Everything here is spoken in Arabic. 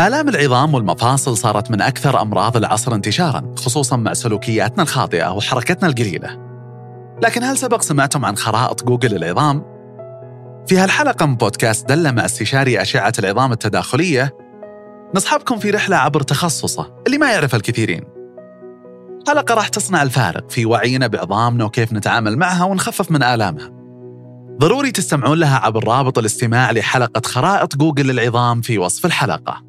آلام العظام والمفاصل صارت من أكثر أمراض العصر انتشاراً خصوصاً مع سلوكياتنا الخاطئة وحركتنا القليلة. لكن هل سبق سمعتم عن خرائط جوجل العظام؟ في هالحلقة من بودكاست دلة مع استشاري أشعة العظام التداخلية نصحبكم في رحلة عبر تخصصه اللي ما يعرف الكثيرين. حلقة راح تصنع الفارق في وعينا بعظامنا وكيف نتعامل معها ونخفف من آلامها. ضروري تستمعون لها عبر رابط الاستماع لحلقة خرائط جوجل للعظام في وصف الحلقة.